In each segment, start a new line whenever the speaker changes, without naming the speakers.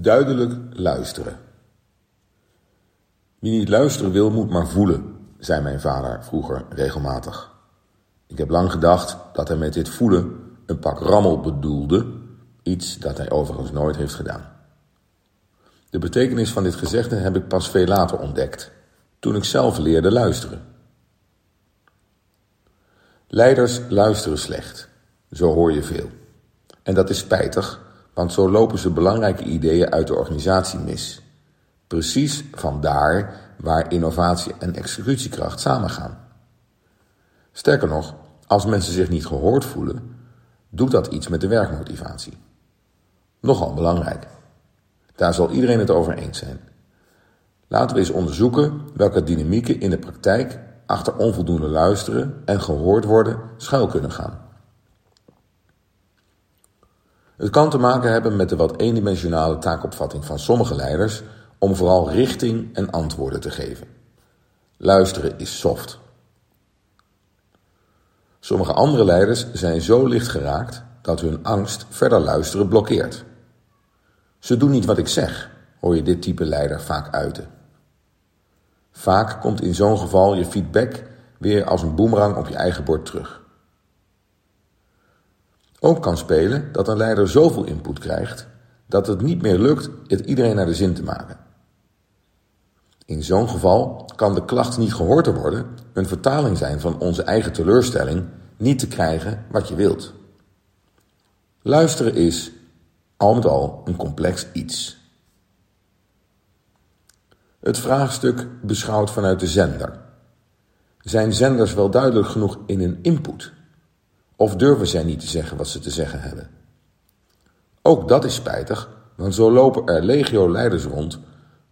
Duidelijk luisteren. Wie niet luisteren wil, moet maar voelen, zei mijn vader vroeger regelmatig. Ik heb lang gedacht dat hij met dit voelen een pak rammel bedoelde, iets dat hij overigens nooit heeft gedaan. De betekenis van dit gezegde heb ik pas veel later ontdekt, toen ik zelf leerde luisteren. Leiders luisteren slecht, zo hoor je veel. En dat is spijtig, want zo lopen ze belangrijke ideeën uit de organisatie mis. Precies vandaar waar innovatie en executiekracht samengaan. Sterker nog, als mensen zich niet gehoord voelen, doet dat iets met de werkmotivatie. Nogal belangrijk. Daar zal iedereen het over eens zijn. Laten we eens onderzoeken welke dynamieken in de praktijk achter onvoldoende luisteren en gehoord worden schuil kunnen gaan. Het kan te maken hebben met de wat eendimensionale taakopvatting van sommige leiders om vooral richting en antwoorden te geven. Luisteren is soft. Sommige andere leiders zijn zo licht geraakt dat hun angst verder luisteren blokkeert. Ze doen niet wat ik zeg, hoor je dit type leider vaak uiten. Vaak komt in zo'n geval je feedback weer als een boemerang op je eigen bord terug. Ook kan spelen dat een leider zoveel input krijgt dat het niet meer lukt het iedereen naar de zin te maken. In zo'n geval kan de klacht niet gehoord te worden een vertaling zijn van onze eigen teleurstelling niet te krijgen wat je wilt. Luisteren is, al met al, een complex iets. Het vraagstuk beschouwd vanuit de zender. Zijn zenders wel duidelijk genoeg in hun input? Of durven zij niet te zeggen wat ze te zeggen hebben? Ook dat is spijtig, want zo lopen er legio leiders rond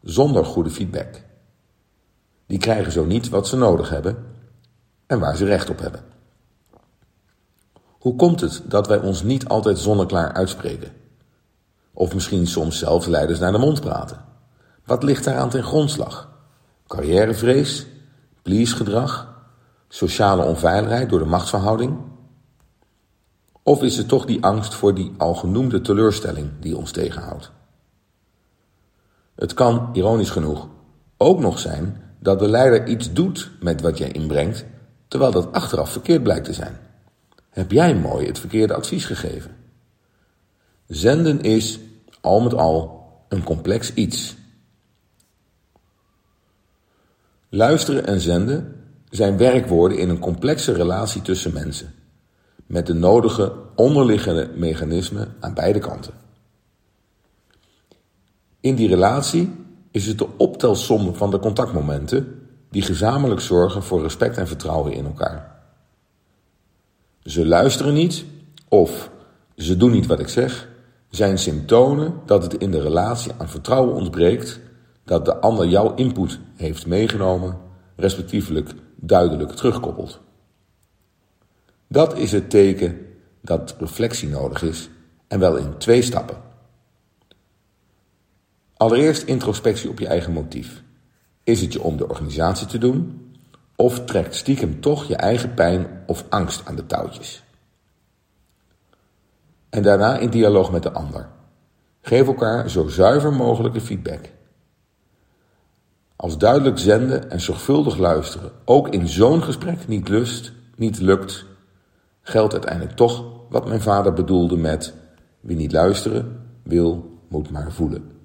zonder goede feedback. Die krijgen zo niet wat ze nodig hebben en waar ze recht op hebben. Hoe komt het dat wij ons niet altijd zonneklaar uitspreken? Of misschien soms zelfs leiders naar de mond praten? Wat ligt daaraan ten grondslag? Carrièrevrees? Please-gedrag? Sociale onveiligheid door de machtsverhouding? Of is het toch die angst voor die al genoemde teleurstelling die ons tegenhoudt? Het kan, ironisch genoeg, ook nog zijn dat de leider iets doet met wat jij inbrengt, terwijl dat achteraf verkeerd blijkt te zijn. Heb jij mooi het verkeerde advies gegeven? Zenden is, al met al, een complex iets. Luisteren en zenden zijn werkwoorden in een complexe relatie tussen mensen, met de nodige onderliggende mechanismen aan beide kanten. In die relatie is het de optelsom van de contactmomenten die gezamenlijk zorgen voor respect en vertrouwen in elkaar. Ze luisteren niet of ze doen niet wat ik zeg, zijn symptomen dat het in de relatie aan vertrouwen ontbreekt dat de ander jouw input heeft meegenomen, respectievelijk duidelijk terugkoppelt. Dat is het teken dat reflectie nodig is en wel in twee stappen. Allereerst introspectie op je eigen motief. Is het je om de organisatie te doen? Of trekt stiekem toch je eigen pijn of angst aan de touwtjes? En daarna in dialoog met de ander. Geef elkaar zo zuiver mogelijke feedback. Als duidelijk zenden en zorgvuldig luisteren ook in zo'n gesprek niet lust, niet lukt, geldt uiteindelijk toch wat mijn vader bedoelde met wie niet luisteren wil, moet maar voelen.